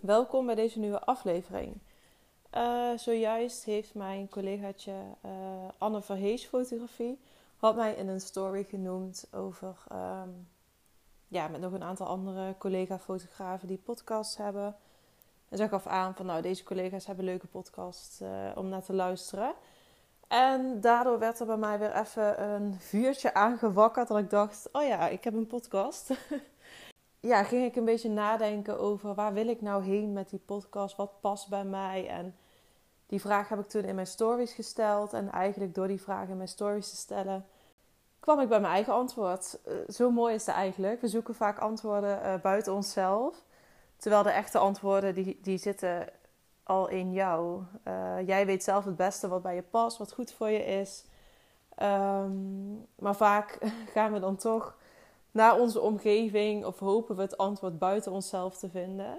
Welkom bij deze nieuwe aflevering. Uh, zojuist heeft mijn collegaatje uh, Anne Verhees Fotografie had mij in een story genoemd over um, ja, met nog een aantal andere collega-fotografen die podcasts hebben. En ze gaf aan van nou, deze collega's hebben leuke podcasts uh, om naar te luisteren. En daardoor werd er bij mij weer even een vuurtje aangewakkerd. Dat ik dacht, oh ja, ik heb een podcast. ja, ging ik een beetje nadenken over waar wil ik nou heen met die podcast? Wat past bij mij? En die vraag heb ik toen in mijn stories gesteld. En eigenlijk door die vraag in mijn stories te stellen, kwam ik bij mijn eigen antwoord. Uh, zo mooi is het eigenlijk. We zoeken vaak antwoorden uh, buiten onszelf. Terwijl de echte antwoorden, die, die zitten al in jou. Uh, jij weet zelf het beste wat bij je past, wat goed voor je is. Um, maar vaak gaan we dan toch naar onze omgeving of hopen we het antwoord buiten onszelf te vinden.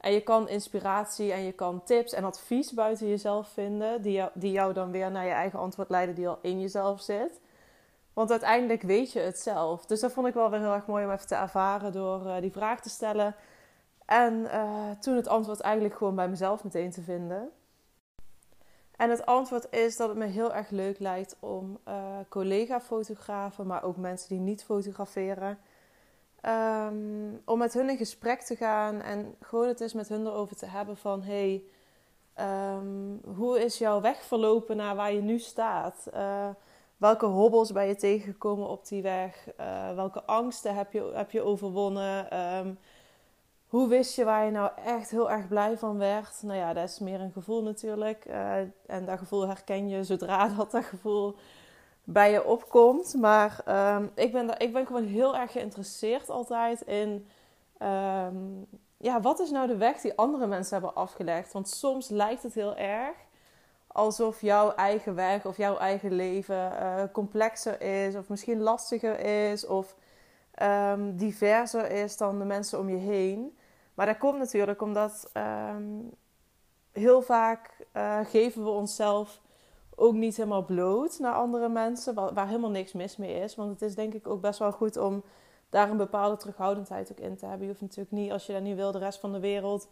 En je kan inspiratie en je kan tips en advies buiten jezelf vinden, die jou, die jou dan weer naar je eigen antwoord leiden, die al in jezelf zit. Want uiteindelijk weet je het zelf. Dus dat vond ik wel weer heel erg mooi om even te ervaren door uh, die vraag te stellen. En uh, toen het antwoord eigenlijk gewoon bij mezelf meteen te vinden. En het antwoord is dat het me heel erg leuk lijkt om uh, collega-fotografen, maar ook mensen die niet fotograferen, um, om met hun in gesprek te gaan en gewoon het eens met hun erover te hebben van hey, um, hoe is jouw weg verlopen naar waar je nu staat? Uh, welke hobbels ben je tegengekomen op die weg? Uh, welke angsten heb je, heb je overwonnen? Um, hoe wist je waar je nou echt heel erg blij van werd? Nou ja, dat is meer een gevoel natuurlijk. Uh, en dat gevoel herken je zodra dat, dat gevoel bij je opkomt. Maar um, ik, ben ik ben gewoon heel erg geïnteresseerd altijd in... Um, ja, wat is nou de weg die andere mensen hebben afgelegd? Want soms lijkt het heel erg alsof jouw eigen weg of jouw eigen leven uh, complexer is... of misschien lastiger is of um, diverser is dan de mensen om je heen... Maar dat komt natuurlijk omdat um, heel vaak uh, geven we onszelf ook niet helemaal bloot naar andere mensen, waar, waar, helemaal niks mis mee is. Want het is denk ik ook best wel goed om daar een bepaalde terughoudendheid ook in te hebben. Je hoeft natuurlijk niet, als je dat niet wil, de rest van de wereld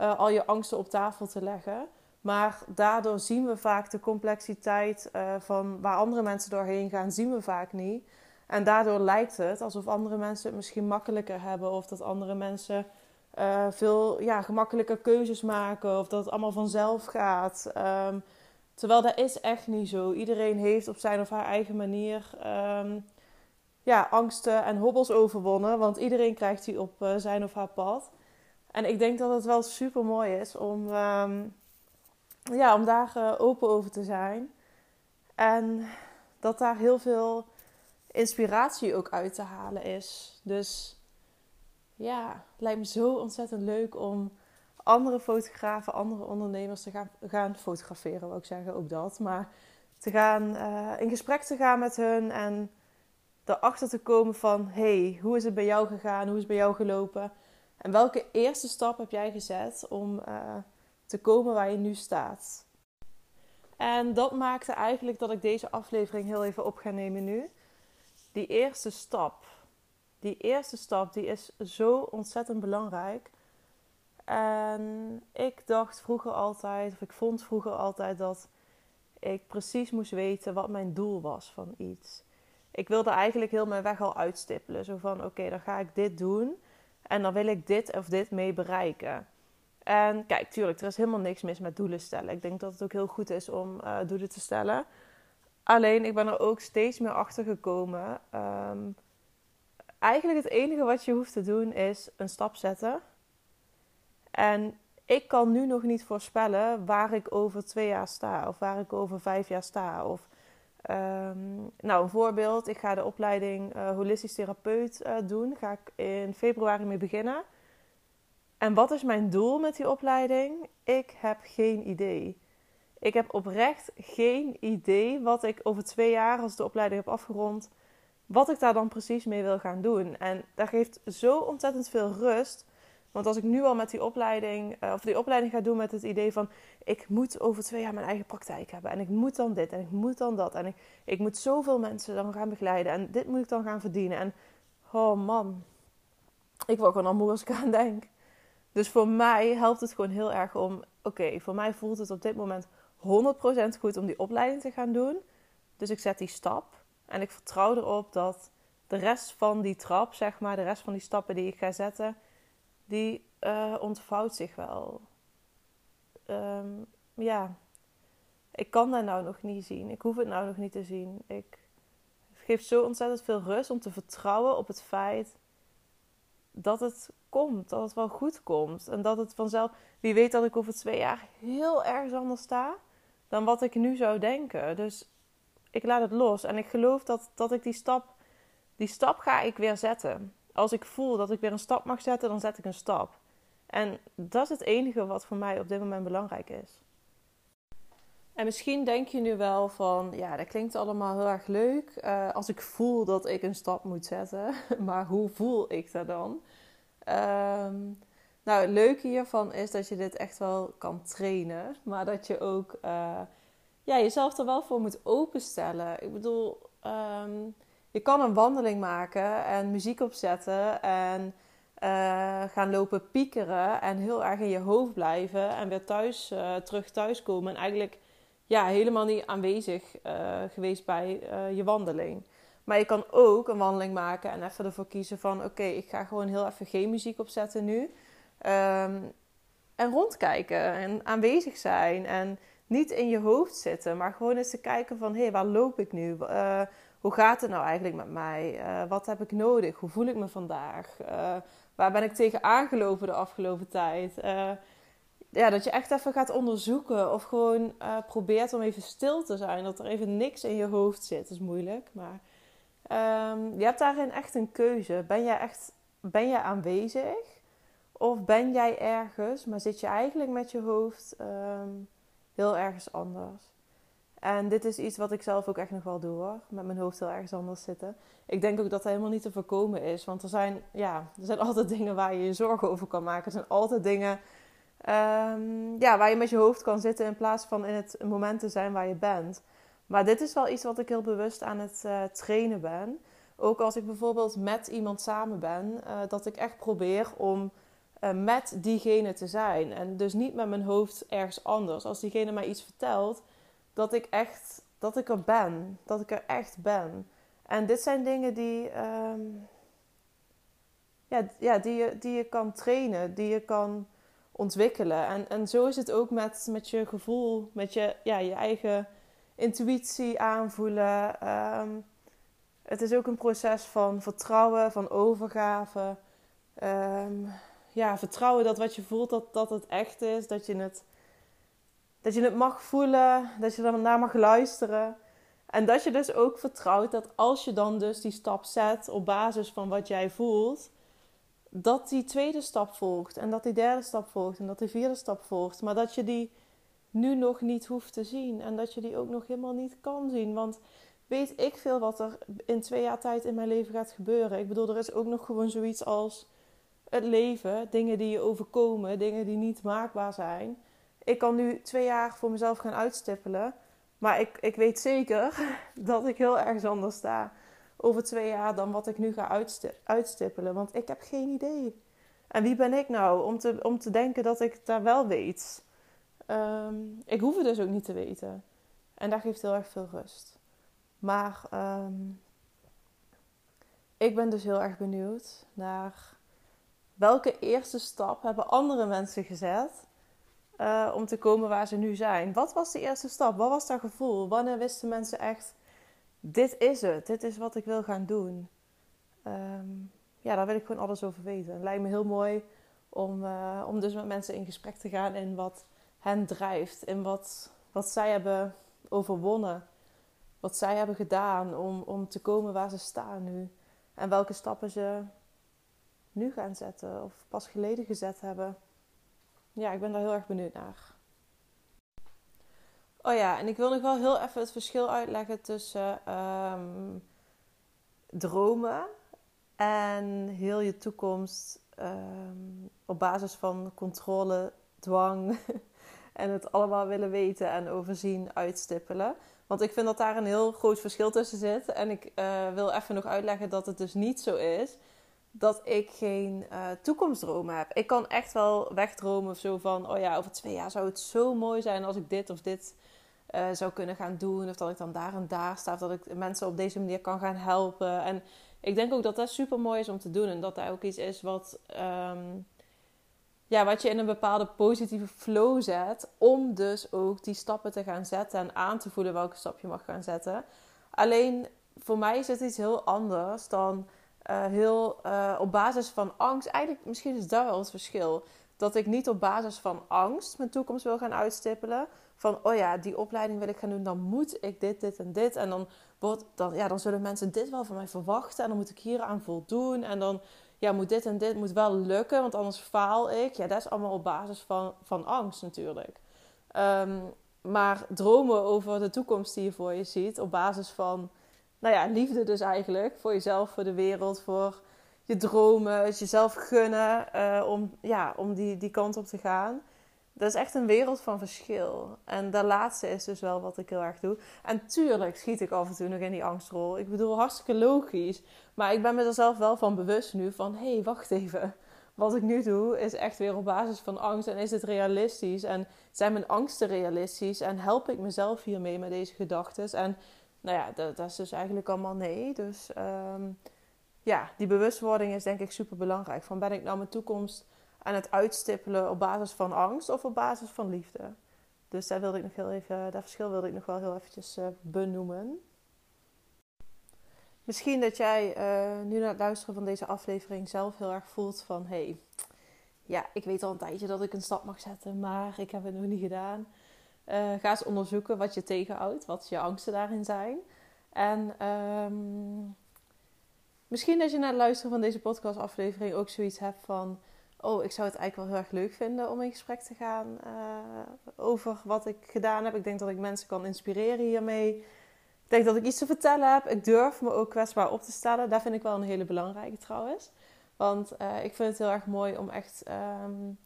uh, al je angsten op tafel te leggen. Maar daardoor zien we vaak de complexiteit uh, van waar andere mensen doorheen gaan, zien we vaak niet. En daardoor lijkt het alsof andere mensen het misschien makkelijker hebben of dat andere mensen uh, veel ja, gemakkelijker keuzes maken of dat het allemaal vanzelf gaat. Um, terwijl dat is echt niet zo. Iedereen heeft op zijn of haar eigen manier um, ja, angsten en hobbels overwonnen, want iedereen krijgt die op uh, zijn of haar pad. En ik denk dat het wel super mooi is om, um, ja, om daar uh, open over te zijn. En dat daar heel veel inspiratie ook uit te halen is. Dus ja, het lijkt me zo ontzettend leuk om andere fotografen, andere ondernemers te gaan, gaan fotograferen, wil ik zeggen, ook dat. Maar te gaan, uh, in gesprek te gaan met hun en erachter te komen van... hey, hoe is het bij jou gegaan? Hoe is het bij jou gelopen? En welke eerste stap heb jij gezet om uh, te komen waar je nu staat? En dat maakte eigenlijk dat ik deze aflevering heel even op ga nemen nu. Die eerste stap die eerste stap die is zo ontzettend belangrijk. En ik dacht vroeger altijd, of ik vond vroeger altijd dat ik precies moest weten wat mijn doel was van iets. Ik wilde eigenlijk heel mijn weg al uitstippelen. Zo van: oké, dan ga ik dit doen. En dan wil ik dit of dit mee bereiken. En kijk, tuurlijk, er is helemaal niks mis met doelen stellen. Ik denk dat het ook heel goed is om uh, doelen te stellen. Alleen, ik ben er ook steeds meer achter gekomen. Um, eigenlijk het enige wat je hoeft te doen is een stap zetten. En ik kan nu nog niet voorspellen waar ik over twee jaar sta of waar ik over vijf jaar sta. Of, um, nou, een voorbeeld: ik ga de opleiding uh, holistisch therapeut uh, doen. Ga ik in februari mee beginnen. En wat is mijn doel met die opleiding? Ik heb geen idee. Ik heb oprecht geen idee wat ik over twee jaar, als de opleiding heb afgerond, wat ik daar dan precies mee wil gaan doen. En dat geeft zo ontzettend veel rust. Want als ik nu al met die opleiding, uh, of die opleiding ga doen met het idee van ik moet over twee jaar mijn eigen praktijk hebben. En ik moet dan dit en ik moet dan dat. En ik, ik moet zoveel mensen dan gaan begeleiden. En dit moet ik dan gaan verdienen. En oh man, ik word gewoon al moe als ik aan denk. Dus voor mij helpt het gewoon heel erg om, oké, voor mij voelt het op dit moment 100% goed om die opleiding te gaan doen. Dus ik zet die stap en ik vertrouw erop dat de rest van die trap, zeg maar, de rest van die stappen die ik ga zetten, die uh, ontvouwt zich wel. Ehm, ja, ik kan dat nou nog niet zien. Ik hoef het nou nog niet te zien. Ik, het geeft zo ontzettend veel rust om te vertrouwen op het feit dat het komt, dat het wel goed komt. En dat het vanzelf. Wie weet dat ik over twee jaar heel erg anders sta dan wat ik nu zou denken. Dus ik laat het los. En ik geloof dat, dat ik die stap. Die stap ga ik weer zetten. Als ik voel dat ik weer een stap mag zetten, dan zet ik een stap. En dat is het enige wat voor mij op dit moment belangrijk is. En misschien denk je nu wel van, ja, dat klinkt allemaal heel erg leuk. Uh, als ik voel dat ik een stap moet zetten, maar hoe voel ik dat dan? Um, nou, het leuke hiervan is dat je dit echt wel kan trainen, maar dat je ook uh, ja, jezelf er wel voor moet openstellen. Ik bedoel, um, je kan een wandeling maken en muziek opzetten en uh, gaan lopen piekeren en heel erg in je hoofd blijven en weer thuis, uh, terug thuiskomen en eigenlijk ja, helemaal niet aanwezig uh, geweest bij je wandeling. Maar je kan ook een wandeling maken en even ervoor kiezen van oké, ik ga gewoon heel even geen muziek opzetten nu. Um, en rondkijken en aanwezig zijn en niet in je hoofd zitten, maar gewoon eens te kijken van hé, hey, waar loop ik nu? Uh, hoe gaat het nou eigenlijk met mij? Uh, wat heb ik nodig? Hoe voel ik me vandaag? Uh, waar ben ik tegen aangelopen de afgelopen tijd? ja, dat je echt even gaat onderzoeken of gewoon probeert om even stil te zijn. Dat er even niks in je hoofd zit. Dat is moeilijk, maar um, je hebt daarin echt een keuze. Ben jij echt ben jij aanwezig? Of ben jij ergens, maar zit je eigenlijk met je hoofd um, heel ergens anders? En dit is iets wat ik zelf ook echt nog wel doe hoor. Met mijn hoofd heel ergens anders zitten. Ik denk ook dat dat helemaal niet te voorkomen is. Want er zijn, ja, er zijn altijd dingen waar je je zorgen over kan maken. Er zijn altijd dingen um, ja, waar je met je hoofd kan zitten in plaats van in het moment te zijn waar je bent. Maar dit is wel iets wat ik heel bewust aan het uh, trainen ben. Ook als ik bijvoorbeeld met iemand samen ben, uh, dat ik echt probeer om met diegene te zijn. En dus niet met mijn hoofd ergens anders. Als diegene mij iets vertelt, dat ik echt, dat ik er ben. Dat ik er echt ben. En dit zijn dingen die, um, ja, ja, die, je, die je kan trainen, die je kan ontwikkelen. En, en zo is het ook met, met je gevoel, met je, ja, je eigen intuïtie aanvoelen. Um, het is ook een proces van vertrouwen, van overgave. Um, ja, vertrouwen dat wat je voelt, dat, dat het echt is. Dat je het, dat je het mag voelen, dat je naar mag luisteren. En dat je dus ook vertrouwt dat als je dan dus die stap zet op basis van wat jij voelt, dat die tweede stap volgt en dat die derde stap volgt en dat die vierde stap volgt. Maar dat je die nu nog niet hoeft te zien en dat je die ook nog helemaal niet kan zien. Want weet ik veel wat er in twee jaar tijd in mijn leven gaat gebeuren. Ik bedoel, er is ook nog gewoon zoiets als het leven, dingen die je overkomen, dingen die niet maakbaar zijn. Ik kan nu twee jaar voor mezelf gaan uitstippelen. Maar ik, ik weet zeker dat ik heel erg anders sta over twee jaar dan wat ik nu ga uitstippelen. Want ik heb geen idee. En wie ben ik nou om te, om te denken dat ik daar wel weet? Um, ik hoef het dus ook niet te weten. En dat geeft heel erg veel rust. Maar um, ik ben dus heel erg benieuwd naar welke eerste stap hebben andere mensen gezet uh, om te komen waar ze nu zijn? Wat was de eerste stap? Wat was dat gevoel? Wanneer wisten mensen echt: dit is het, dit is wat ik wil gaan doen? Um, ja, daar wil ik gewoon alles over weten. Het lijkt me heel mooi om, uh, om dus met mensen in gesprek te gaan in wat hen drijft, in wat, wat zij hebben overwonnen, wat zij hebben gedaan om, om te komen waar ze staan nu. En welke stappen ze nu gaan zetten of pas geleden gezet hebben. Ja, ik ben daar heel erg benieuwd naar. Oh ja, en ik wil nog wel heel even het verschil uitleggen tussen um, dromen en heel je toekomst um, op basis van controle, dwang en het allemaal willen weten en overzien, uitstippelen. Want ik vind dat daar een heel groot verschil tussen zit. En ik uh, wil even nog uitleggen dat het dus niet zo is dat ik geen uh, toekomstdromen heb. Ik kan echt wel wegdromen of zo van, oh ja, over twee jaar zou het zo mooi zijn als ik dit of dit uh, zou kunnen gaan doen. Of dat ik dan daar en daar sta. Of dat ik mensen op deze manier kan gaan helpen. En ik denk ook dat dat super mooi is om te doen. En dat dat ook iets is wat, um, ja, wat je in een bepaalde positieve flow zet. Om dus ook die stappen te gaan zetten en aan te voelen welke stap je mag gaan zetten. Alleen voor mij is het iets heel anders dan uh, heel uh, op basis van angst. Eigenlijk, misschien is daar wel het verschil. Dat ik niet op basis van angst mijn toekomst wil gaan uitstippelen. Van, oh ja, die opleiding wil ik gaan doen, dan moet ik dit, dit en dit. En dan, wordt, dan, ja, dan zullen mensen dit wel van mij verwachten. En dan moet ik hier aan voldoen. En dan ja, moet dit en dit moet wel lukken, want anders faal ik. Ja, dat is allemaal op basis van, van angst natuurlijk. Um, maar dromen over de toekomst die je voor je ziet, op basis van nou ja, liefde dus eigenlijk. Voor jezelf, voor de wereld, voor je dromen, het jezelf gunnen uh, om, ja, om die, die kant op te gaan. Dat is echt een wereld van verschil. En dat laatste is dus wel wat ik heel erg doe. En tuurlijk schiet ik af en toe nog in die angstrol. Ik bedoel, hartstikke logisch. Maar ik ben me er zelf wel van bewust nu van... hé, hey, wacht even. Wat ik nu doe is echt weer op basis van angst. En is het realistisch? En zijn mijn angsten realistisch? En help ik mezelf hiermee met deze gedachten? En nou ja, dat, dat, is dus eigenlijk allemaal nee. Dus um, ja, die bewustwording is denk ik super belangrijk. Van ben ik nou mijn toekomst aan het uitstippelen op basis van angst of op basis van liefde? Dus daar wilde ik nog heel even, dat verschil wilde ik nog wel heel eventjes uh, benoemen. Misschien dat jij uh, nu naar het luisteren van deze aflevering zelf heel erg voelt van... Hey, ja, ik weet al een tijdje dat ik een stap mag zetten, maar ik heb het nog niet gedaan. Uh, ga eens onderzoeken wat je tegenhoudt, wat je angsten daarin zijn. En um, misschien dat je na het luisteren van deze podcastaflevering ook zoiets hebt van... Oh, ik zou het eigenlijk wel heel erg leuk vinden om in gesprek te gaan uh, over wat ik gedaan heb. Ik denk dat ik mensen kan inspireren hiermee. Ik denk dat ik iets te vertellen heb. Ik durf me ook kwetsbaar op te stellen. Daar vind ik wel een hele belangrijke trouwens. Want uh, ik vind het heel erg mooi om echt... Um,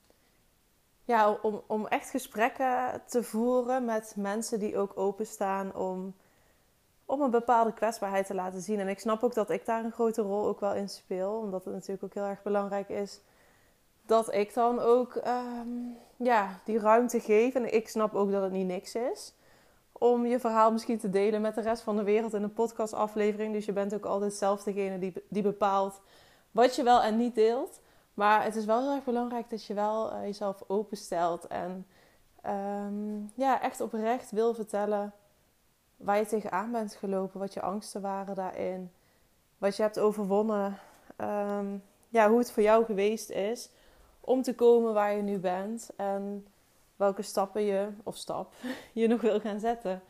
ja, om, om echt gesprekken te voeren met mensen die ook openstaan om, om een bepaalde kwetsbaarheid te laten zien. En ik snap ook dat ik daar een grote rol ook wel in speel, omdat het natuurlijk ook heel erg belangrijk is dat ik dan ook um, ja, die ruimte geef. En ik snap ook dat het niet niks is. Om je verhaal misschien te delen met de rest van de wereld in een podcastaflevering. Dus je bent ook altijd zelf degene die, die bepaalt wat je wel en niet deelt. Maar het is wel heel erg belangrijk dat je wel uh, jezelf openstelt en um, ja, echt oprecht wil vertellen waar je tegenaan bent gelopen, wat je angsten waren daarin, wat je hebt overwonnen, um, ja, hoe het voor jou geweest is om te komen waar je nu bent en welke stappen je, of stap, je nog wil gaan zetten.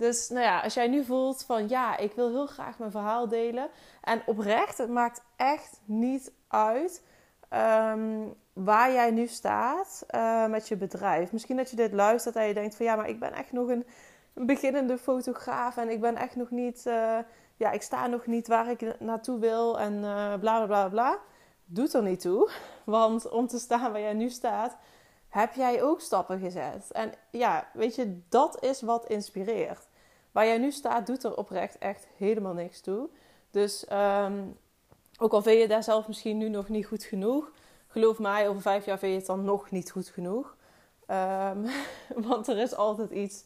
Dus nou ja, als jij nu voelt van ja, ik wil heel graag mijn verhaal delen. En oprecht, het maakt echt niet uit um, waar jij nu staat uh, met je bedrijf. Misschien dat je dit luistert en je denkt van ja, maar ik ben echt nog een, beginnende fotograaf en ik ben echt nog niet, uh, ja, ik sta nog niet waar ik naartoe wil en uh, bla bla bla bla. Doet er niet toe, want om te staan waar jij nu staat, heb jij ook stappen gezet. En ja, weet je, dat is wat inspireert. Waar jij nu staat, doet er oprecht echt helemaal niks toe. Dus um, ook al vind je daar zelf misschien nu nog niet goed genoeg, geloof mij, over vijf jaar vind je het dan nog niet goed genoeg. Um, want er is altijd iets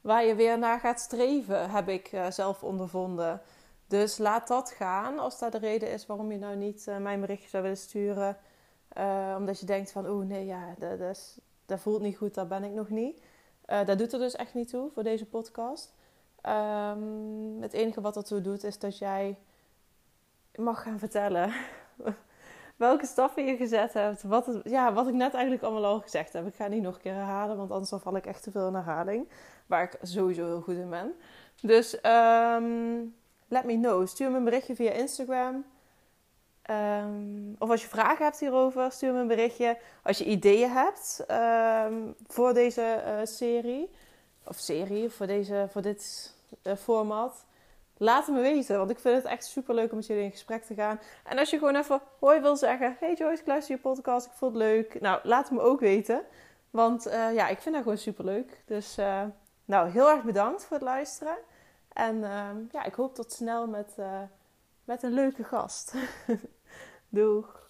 waar je weer naar gaat streven, heb ik uh, zelf ondervonden. Dus laat dat gaan als dat de reden is waarom je nou niet uh, mijn berichtje zou willen sturen. Uh, omdat je denkt van, oh nee, ja, dat, dat, dat, voelt niet goed, daar ben ik nog niet. dat doet er dus echt niet toe voor deze podcast. Um, het enige wat ertoe doet is dat jij mag gaan vertellen welke stappen je gezet hebt. Wat, ja, wat ik net eigenlijk allemaal al gezegd heb. Ik ga niet nog een keer herhalen, want anders val ik echt te veel in herhaling. Waar ik sowieso heel goed in ben. Dus um, let me know. Stuur me een berichtje via Instagram. Um, of als je vragen hebt hierover, stuur me een berichtje. Als je ideeën hebt voor deze uh, serie. Of serie, voor, deze, voor dit format. Laat het me weten, want ik vind het echt super leuk om met jullie in gesprek te gaan. En als je gewoon even hoi wil zeggen: Hey Joyce, ik luister je podcast, ik vond het leuk. Nou, laat het me ook weten. Want uh, ja, ik vind dat gewoon super leuk. Dus uh, nou, heel erg bedankt voor het luisteren. En uh, ja, ik hoop tot snel met met een leuke gast. Doeg!